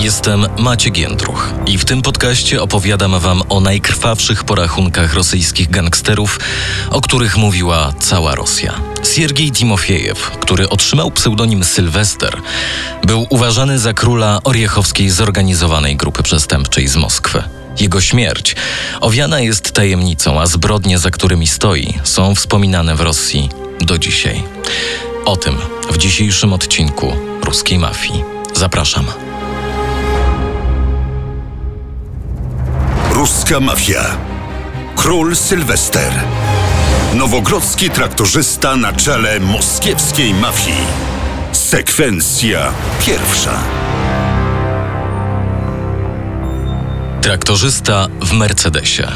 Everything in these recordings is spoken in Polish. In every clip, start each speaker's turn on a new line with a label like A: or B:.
A: Jestem Maciek Jędruch i w tym podcaście opowiadam wam o najkrwawszych porachunkach rosyjskich gangsterów, o których mówiła cała Rosja. Siergiej Timofiejew, który otrzymał pseudonim Sylwester, był uważany za króla oriechowskiej zorganizowanej grupy przestępczej z Moskwy. Jego śmierć owiana jest tajemnicą, a zbrodnie, za którymi stoi, są wspominane w Rosji do dzisiaj. O tym w dzisiejszym odcinku Ruskiej Mafii. Zapraszam.
B: Ruska mafia. Król Sylwester. Nowogrodzki traktorzysta na czele moskiewskiej mafii. Sekwencja pierwsza.
A: Traktorzysta w Mercedesie.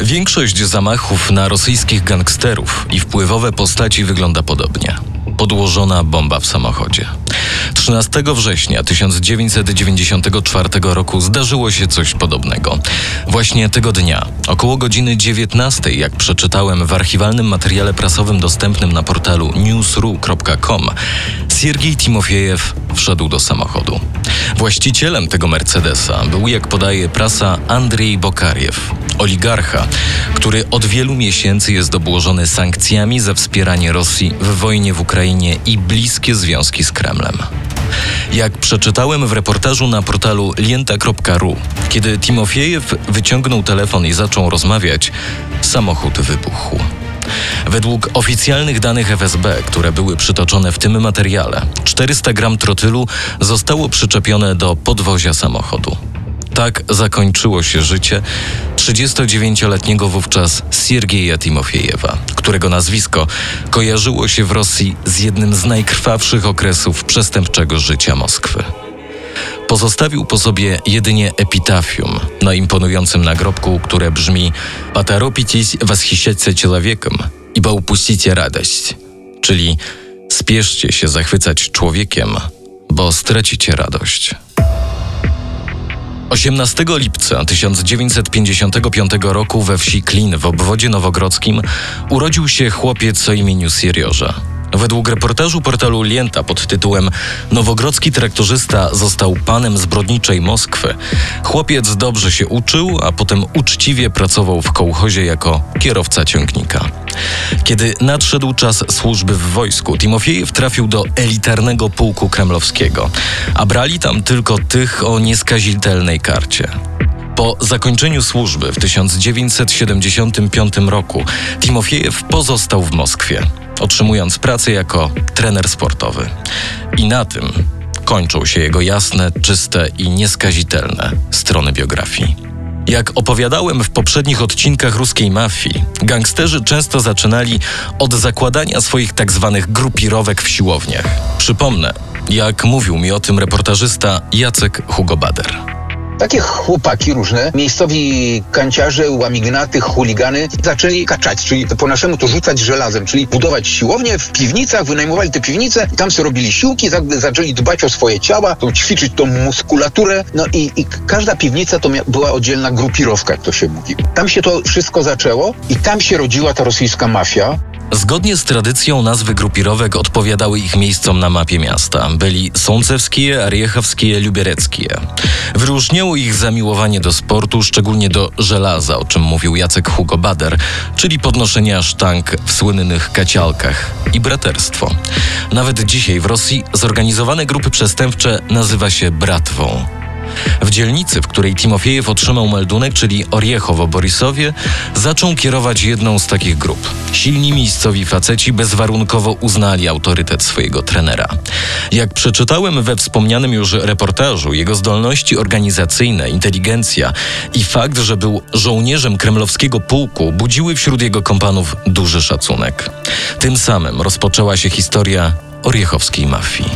A: Większość zamachów na rosyjskich gangsterów i wpływowe postaci wygląda podobnie. Podłożona bomba w samochodzie. 13 września 1994 roku zdarzyło się coś podobnego. Właśnie tego dnia, około godziny 19, jak przeczytałem w archiwalnym materiale prasowym dostępnym na portalu newsru.com, Siergiej Timofiejew wszedł do samochodu. Właścicielem tego Mercedesa był, jak podaje prasa, Andrzej Bokariew, oligarcha, który od wielu miesięcy jest obłożony sankcjami za wspieranie Rosji w wojnie w Ukrainie i bliskie związki z Kremlem. Jak przeczytałem w reportażu na portalu lienta.ru, kiedy Timofiejew wyciągnął telefon i zaczął rozmawiać, samochód wybuchł. Według oficjalnych danych FSB, które były przytoczone w tym materiale, 400 gram trotylu zostało przyczepione do podwozia samochodu. Tak zakończyło się życie 39-letniego wówczas Siergieja Timofiejewa, którego nazwisko kojarzyło się w Rosji z jednym z najkrwawszych okresów przestępczego życia Moskwy. Pozostawił po sobie jedynie epitafium na imponującym nagrobku, które brzmi «Поторопитесь восхищаться человеком, ибо упустите radość», czyli spieszcie się zachwycać człowiekiem, bo stracicie radość. 18 lipca 1955 roku we wsi Klin w obwodzie nowogrodzkim urodził się chłopiec o imieniu Siriorza. Według reportażu portalu Lienta pod tytułem Nowogrodzki traktorzysta został panem zbrodniczej Moskwy, chłopiec dobrze się uczył, a potem uczciwie pracował w kołchozie jako kierowca ciągnika. Kiedy nadszedł czas służby w wojsku, Timofiejew trafił do elitarnego pułku kremlowskiego, a brali tam tylko tych o nieskazitelnej karcie. Po zakończeniu służby w 1975 roku Timofiejew pozostał w Moskwie, otrzymując pracę jako trener sportowy. I na tym kończą się jego jasne, czyste i nieskazitelne strony biografii. Jak opowiadałem w poprzednich odcinkach ruskiej mafii, gangsterzy często zaczynali od zakładania swoich tak zwanych grupirowek w siłowniach. Przypomnę, jak mówił mi o tym reportażysta Jacek Hugo Bader.
C: Takie chłopaki różne, miejscowi kanciarze, łamignaty, chuligany zaczęli kaczać, czyli po naszemu to rzucać żelazem, czyli budować siłownie w piwnicach, wynajmowali te piwnice, tam sobie robili siłki, za, zaczęli dbać o swoje ciała, ćwiczyć tą muskulaturę, no i, i każda piwnica to była oddzielna grupirowka, jak to się mówi. Tam się to wszystko zaczęło i tam się rodziła ta rosyjska mafia.
A: Zgodnie z tradycją nazwy grupirowek odpowiadały ich miejscom na mapie miasta. Byli Sącewskie, Ariechowskie, Lubiereckie. Wyróżniało ich zamiłowanie do sportu, szczególnie do żelaza, o czym mówił Jacek Hugo Bader, czyli podnoszenia sztang w słynnych kacialkach i braterstwo. Nawet dzisiaj w Rosji zorganizowane grupy przestępcze nazywa się bratwą. W dzielnicy, w której Timofiejew otrzymał meldunek, czyli Oriechowo-Borisowie, zaczął kierować jedną z takich grup. Silni miejscowi faceci bezwarunkowo uznali autorytet swojego trenera. Jak przeczytałem we wspomnianym już reportażu, jego zdolności organizacyjne, inteligencja i fakt, że był żołnierzem kremlowskiego pułku, budziły wśród jego kompanów duży szacunek. Tym samym rozpoczęła się historia oriechowskiej mafii.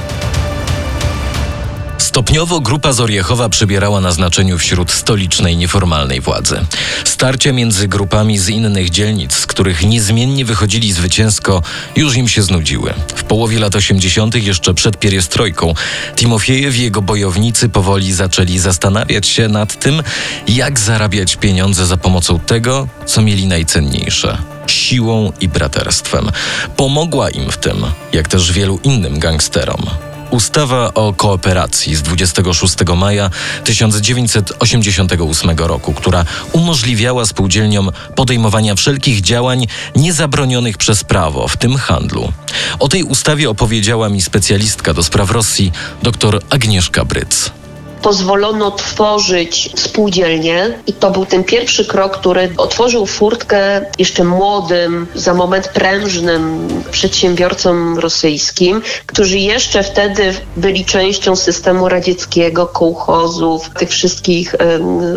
A: Stopniowo grupa z Oriechowa przybierała na znaczeniu wśród stolicznej nieformalnej władzy. Starcia między grupami z innych dzielnic, z których niezmiennie wychodzili zwycięsko, już im się znudziły. W połowie lat 80., jeszcze przed pieriestrojką, Timofiejew i jego bojownicy powoli zaczęli zastanawiać się nad tym, jak zarabiać pieniądze za pomocą tego, co mieli najcenniejsze siłą i braterstwem. Pomogła im w tym, jak też wielu innym gangsterom, ustawa o kooperacji z 26 maja 1988 roku, która umożliwiała spółdzielniom podejmowania wszelkich działań niezabronionych przez prawo, w tym handlu. O tej ustawie opowiedziała mi specjalistka do spraw Rosji dr Agnieszka Bryc
D: pozwolono tworzyć spółdzielnie i to był ten pierwszy krok, który otworzył furtkę jeszcze młodym, za moment prężnym przedsiębiorcom rosyjskim, którzy jeszcze wtedy byli częścią systemu radzieckiego, kołchozów, tych wszystkich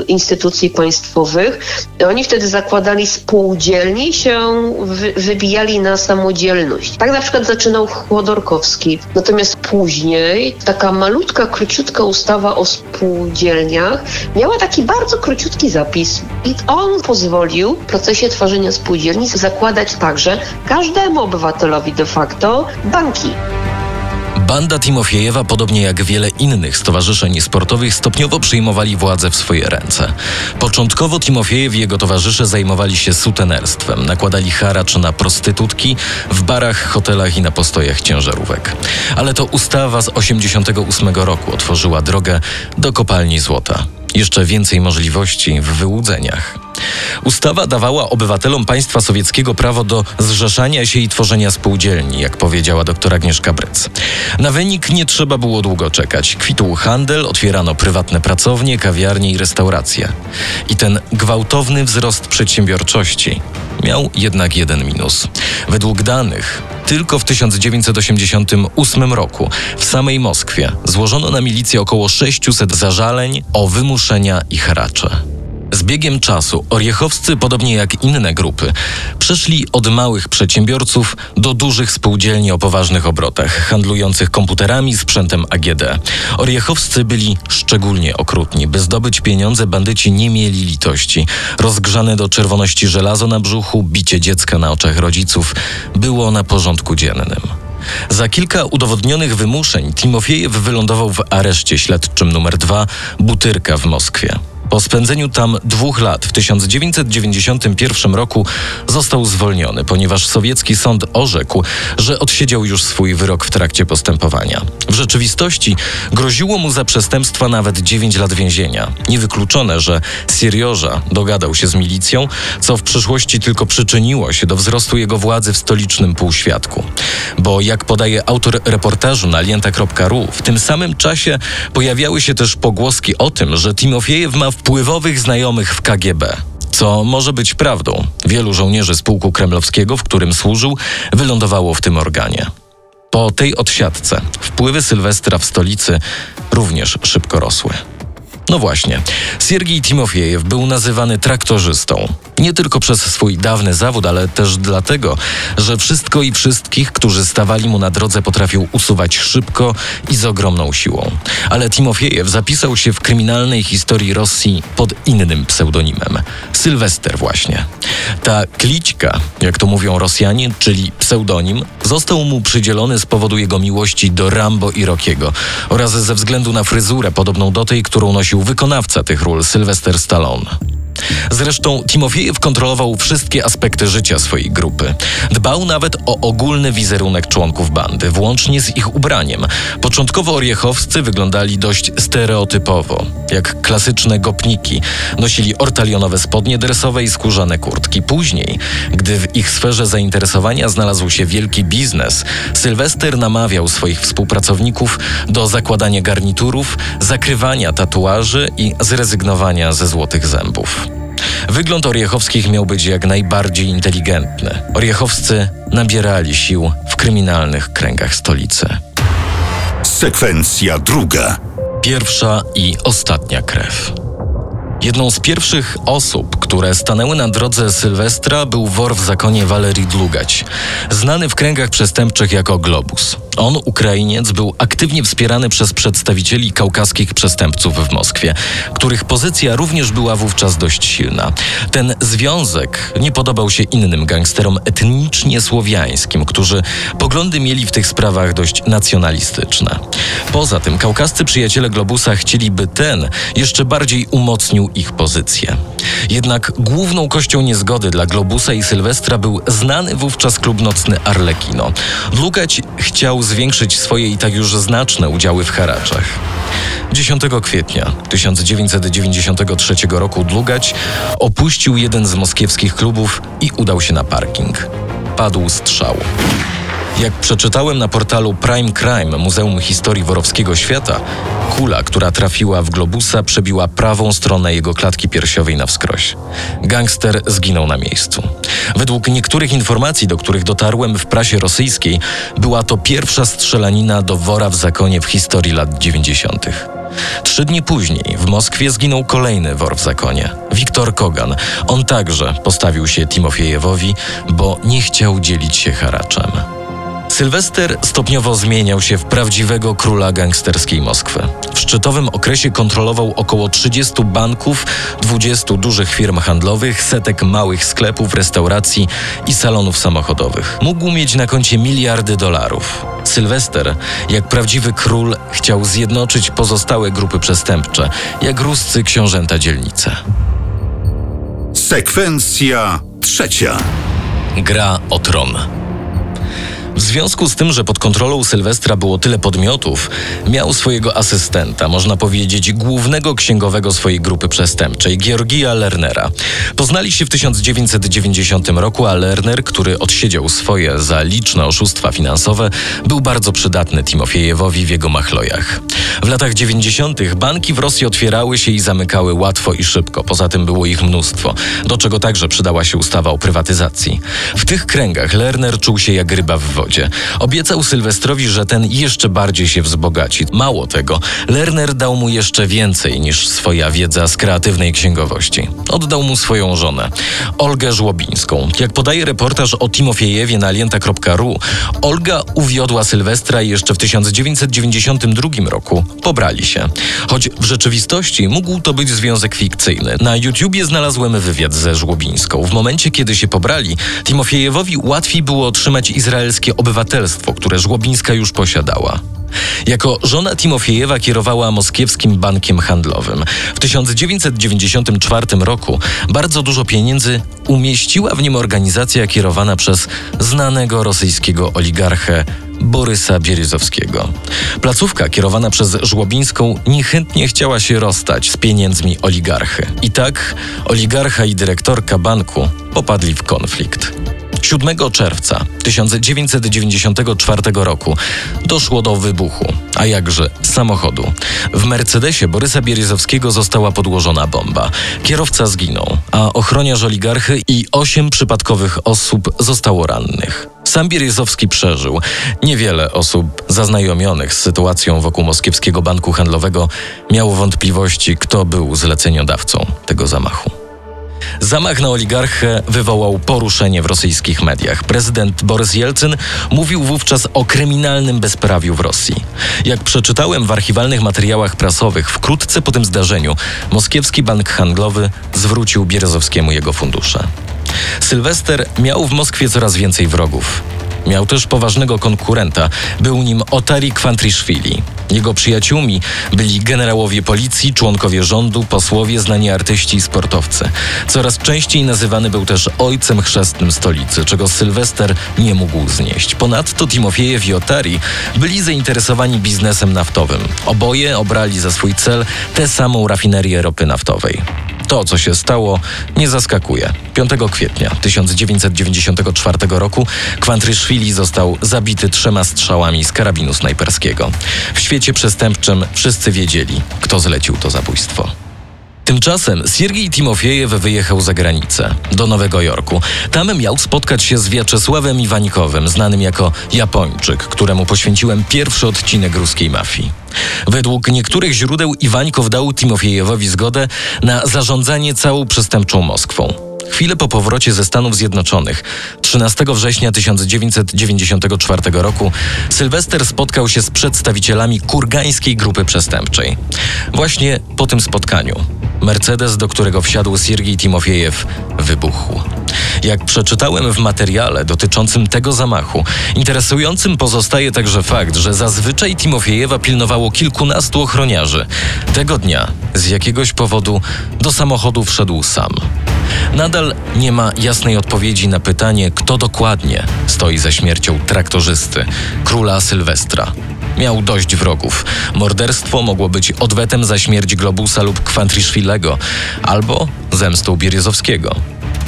D: instytucji państwowych. I oni wtedy zakładali spółdzielnie i się wy, wybijali na samodzielność. Tak na przykład zaczynał Chłodorkowski. Natomiast później taka malutka, króciutka ustawa o spółdzielniach miała taki bardzo króciutki zapis i on pozwolił w procesie tworzenia spółdzielni zakładać także każdemu obywatelowi de facto banki.
A: Banda Timofiejewa, podobnie jak wiele innych stowarzyszeń sportowych, stopniowo przyjmowali władzę w swoje ręce. Początkowo Timofiejew i jego towarzysze zajmowali się sutenerstwem, nakładali haracz na prostytutki w barach, hotelach i na postojach ciężarówek. Ale to ustawa z 88 roku otworzyła drogę do kopalni złota. Jeszcze więcej możliwości w wyłudzeniach. Ustawa dawała obywatelom państwa sowieckiego prawo do zrzeszania się i tworzenia spółdzielni, jak powiedziała doktor Agnieszka Bryc. Na wynik nie trzeba było długo czekać. Kwitł handel, otwierano prywatne pracownie, kawiarnie i restauracje. I ten gwałtowny wzrost przedsiębiorczości miał jednak jeden minus. Według danych tylko w 1988 roku w samej Moskwie złożono na milicję około 600 zażaleń o wymuszenia i haracze. Z biegiem czasu Oriechowscy, podobnie jak inne grupy, przeszli od małych przedsiębiorców do dużych spółdzielni o poważnych obrotach, handlujących komputerami, sprzętem AGD. Oriechowscy byli szczególnie okrutni. By zdobyć pieniądze, bandyci nie mieli litości. Rozgrzane do czerwoności żelazo na brzuchu, bicie dziecka na oczach rodziców było na porządku dziennym. Za kilka udowodnionych wymuszeń Timofiejew wylądował w areszcie śledczym numer 2 Butyrka w Moskwie. Po spędzeniu tam dwóch lat w 1991 roku został zwolniony, ponieważ sowiecki sąd orzekł, że odsiedział już swój wyrok w trakcie postępowania. W rzeczywistości groziło mu za przestępstwa nawet 9 lat więzienia. Niewykluczone, że Sirioża dogadał się z milicją, co w przyszłości tylko przyczyniło się do wzrostu jego władzy w stolicznym półświadku. Bo jak podaje autor reportażu na lienta.ru, w tym samym czasie pojawiały się też pogłoski o tym, że Timofiejew ma wpływowych znajomych w KGB. Co może być prawdą. Wielu żołnierzy z pułku kremlowskiego, w którym służył, wylądowało w tym organie. Po tej odsiadce wpływy Sylwestra w stolicy również szybko rosły. No właśnie, Siergiej Timofiejew był nazywany traktorzystą. Nie tylko przez swój dawny zawód, ale też dlatego, że wszystko i wszystkich, którzy stawali mu na drodze, potrafił usuwać szybko i z ogromną siłą. Ale Timofiejew zapisał się w kryminalnej historii Rosji pod innym pseudonimem Sylwester właśnie. Ta kliczka, jak to mówią Rosjanie, czyli pseudonim, został mu przydzielony z powodu jego miłości do Rambo i Rockiego oraz ze względu na fryzurę podobną do tej, którą nosił wykonawca tych ról Sylwester Stallone. Zresztą Timofiejew kontrolował wszystkie aspekty życia swojej grupy. Dbał nawet o ogólny wizerunek członków bandy, włącznie z ich ubraniem. Początkowo oriechowscy wyglądali dość stereotypowo, jak klasyczne gopniki. Nosili ortalionowe spodnie dresowe i skórzane kurtki. Później, gdy w ich sferze zainteresowania znalazł się wielki biznes, Sylwester namawiał swoich współpracowników do zakładania garniturów, zakrywania tatuaży i zrezygnowania ze złotych zębów. Wygląd Oriechowskich miał być jak najbardziej inteligentny. Oriechowscy nabierali sił w kryminalnych kręgach stolicy.
B: Sekwencja druga.
A: Pierwsza i ostatnia krew. Jedną z pierwszych osób, które stanęły na drodze Sylwestra, był wor w zakonie Walerii Dlugać, znany w kręgach przestępczych jako Globus. On, Ukrainiec, był aktywnie wspierany przez przedstawicieli kaukaskich przestępców w Moskwie, których pozycja również była wówczas dość silna. Ten związek nie podobał się innym gangsterom etnicznie słowiańskim, którzy poglądy mieli w tych sprawach dość nacjonalistyczne. Poza tym kaukascy przyjaciele Globusa chcieliby ten jeszcze bardziej umocnił ich pozycję. Jednak główną kością niezgody dla Globusa i Sylwestra był znany wówczas klub nocny Arlecchino. Dlugać chciał zwiększyć swoje i tak już znaczne udziały w haraczach. 10 kwietnia 1993 roku Dlugać opuścił jeden z moskiewskich klubów i udał się na parking. Padł strzał. Jak przeczytałem na portalu Prime Crime Muzeum Historii Worowskiego Świata, kula, która trafiła w globusa, przebiła prawą stronę jego klatki piersiowej na wskroś. Gangster zginął na miejscu. Według niektórych informacji, do których dotarłem w prasie rosyjskiej, była to pierwsza strzelanina do wora w zakonie w historii lat 90. Trzy dni później w Moskwie zginął kolejny wor w zakonie. Wiktor Kogan. On także postawił się Timofiejewowi, bo nie chciał dzielić się haraczem. Sylwester stopniowo zmieniał się w prawdziwego króla gangsterskiej Moskwy. W szczytowym okresie kontrolował około 30 banków, 20 dużych firm handlowych, setek małych sklepów, restauracji i salonów samochodowych. Mógł mieć na koncie miliardy dolarów. Sylwester, jak prawdziwy król, chciał zjednoczyć pozostałe grupy przestępcze, jak ruscy książęta dzielnice.
B: Sekwencja trzecia.
A: Gra o tron. W związku z tym, że pod kontrolą Sylwestra było tyle podmiotów, miał swojego asystenta, można powiedzieć głównego księgowego swojej grupy przestępczej, Georgija Lernera. Poznali się w 1990 roku, a Lerner, który odsiedział swoje za liczne oszustwa finansowe, był bardzo przydatny Timofiejewowi w jego machlojach. W latach 90. banki w Rosji otwierały się i zamykały łatwo i szybko, poza tym było ich mnóstwo, do czego także przydała się ustawa o prywatyzacji. W tych kręgach Lerner czuł się jak ryba w wodzie. Obiecał Sylwestrowi, że ten jeszcze bardziej się wzbogaci. Mało tego, Lerner dał mu jeszcze więcej niż swoja wiedza z kreatywnej księgowości. Oddał mu swoją żonę, Olgę Żłobińską. Jak podaje reportaż o Timofiejewie na alienta.ru, Olga uwiodła Sylwestra jeszcze w 1992 roku pobrali się. Choć w rzeczywistości mógł to być związek fikcyjny. Na YouTubie znalazłem wywiad ze Żłobińską. W momencie, kiedy się pobrali, Timofiejewowi łatwiej było otrzymać izraelskie obywatelstwo, które Żłobińska już posiadała. Jako żona Timofiejewa kierowała moskiewskim bankiem handlowym. W 1994 roku bardzo dużo pieniędzy umieściła w nim organizacja kierowana przez znanego rosyjskiego oligarchę Borysa Bieryzowskiego. Placówka kierowana przez Żłobińską niechętnie chciała się rozstać z pieniędzmi oligarchy. I tak oligarcha i dyrektorka banku popadli w konflikt. 7 czerwca 1994 roku doszło do wybuchu, a jakże samochodu. W Mercedesie Borysa Bieryzowskiego została podłożona bomba. Kierowca zginął, a ochroniarz oligarchy i osiem przypadkowych osób zostało rannych. Sam Bieryzowski przeżył. Niewiele osób zaznajomionych z sytuacją wokół moskiewskiego banku handlowego miało wątpliwości, kto był zleceniodawcą tego zamachu. Zamach na oligarchę wywołał poruszenie w rosyjskich mediach. Prezydent Borys Jelcyn mówił wówczas o kryminalnym bezprawiu w Rosji. Jak przeczytałem w archiwalnych materiałach prasowych, wkrótce po tym zdarzeniu moskiewski bank handlowy zwrócił Bierezowskiemu jego fundusze. Sylwester miał w Moskwie coraz więcej wrogów. Miał też poważnego konkurenta. Był nim Otari Kwantriszwili. Jego przyjaciółmi byli generałowie policji, członkowie rządu, posłowie, znani artyści i sportowcy. Coraz częściej nazywany był też ojcem chrzestnym stolicy, czego Sylwester nie mógł znieść. Ponadto Timofiejew i Otari byli zainteresowani biznesem naftowym. Oboje obrali za swój cel tę samą rafinerię ropy naftowej. To, co się stało, nie zaskakuje. 5 kwietnia 1994 roku Kwantryszwili został zabity trzema strzałami z karabinu snajperskiego. W świecie przestępczym wszyscy wiedzieli, kto zlecił to zabójstwo. Tymczasem Siergiej Timofiejew wyjechał za granicę, do Nowego Jorku. Tam miał spotkać się z Wiaczesławem Iwanikowym, znanym jako Japończyk, któremu poświęciłem pierwszy odcinek ruskiej mafii. Według niektórych źródeł Iwańkow dał Timofiejewowi zgodę na zarządzanie całą przestępczą Moskwą. Chwilę po powrocie ze Stanów Zjednoczonych, 13 września 1994 roku, Sylwester spotkał się z przedstawicielami kurgańskiej grupy przestępczej. Właśnie po tym spotkaniu Mercedes, do którego wsiadł Siergiej Timofiejew, wybuchł. Jak przeczytałem w materiale dotyczącym tego zamachu, interesującym pozostaje także fakt, że zazwyczaj Timofiejewa pilnowało kilkunastu ochroniarzy. Tego dnia z jakiegoś powodu do samochodu wszedł sam. Nadal nie ma jasnej odpowiedzi na pytanie, kto dokładnie stoi za śmiercią traktorzysty, króla Sylwestra. Miał dość wrogów. Morderstwo mogło być odwetem za śmierć Globusa lub Kwantriszwilego, albo zemstą Bierzowskiego.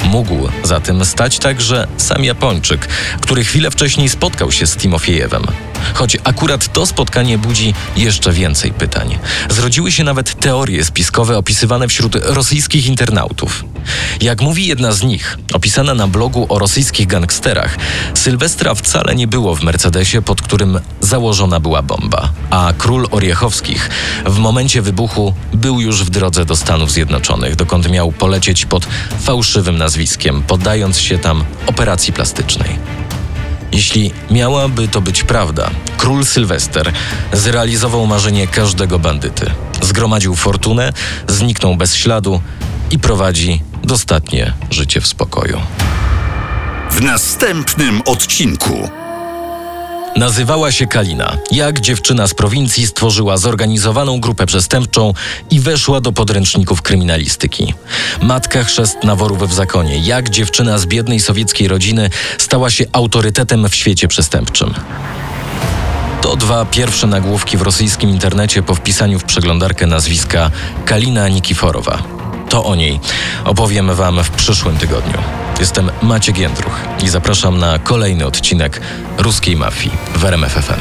A: Mógł za tym stać także sam Japończyk, który chwilę wcześniej spotkał się z Timofiejewem. Choć akurat to spotkanie budzi jeszcze więcej pytań. Zrodziły się nawet teorie spiskowe opisywane wśród rosyjskich internautów. Jak mówi jedna z nich, opisana na blogu o rosyjskich gangsterach, Sylwestra wcale nie było w Mercedesie, pod którym założona była bomba, a król Oriechowskich w momencie wybuchu był już w drodze do Stanów Zjednoczonych, dokąd miał polecieć pod fałszywym nazwiskiem, poddając się tam operacji plastycznej. Jeśli miałaby to być prawda, król Sylwester zrealizował marzenie każdego bandyty. Zgromadził fortunę, zniknął bez śladu i prowadzi dostatnie życie w spokoju.
B: W następnym odcinku.
A: Nazywała się Kalina. Jak dziewczyna z prowincji stworzyła zorganizowaną grupę przestępczą i weszła do podręczników kryminalistyki. Matka chrzest naworów w zakonie. Jak dziewczyna z biednej sowieckiej rodziny stała się autorytetem w świecie przestępczym. To dwa pierwsze nagłówki w rosyjskim internecie po wpisaniu w przeglądarkę nazwiska Kalina Nikiforowa. To o niej opowiem Wam w przyszłym tygodniu. Jestem Maciek Jędruch i zapraszam na kolejny odcinek Ruskiej Mafii w RMFFM.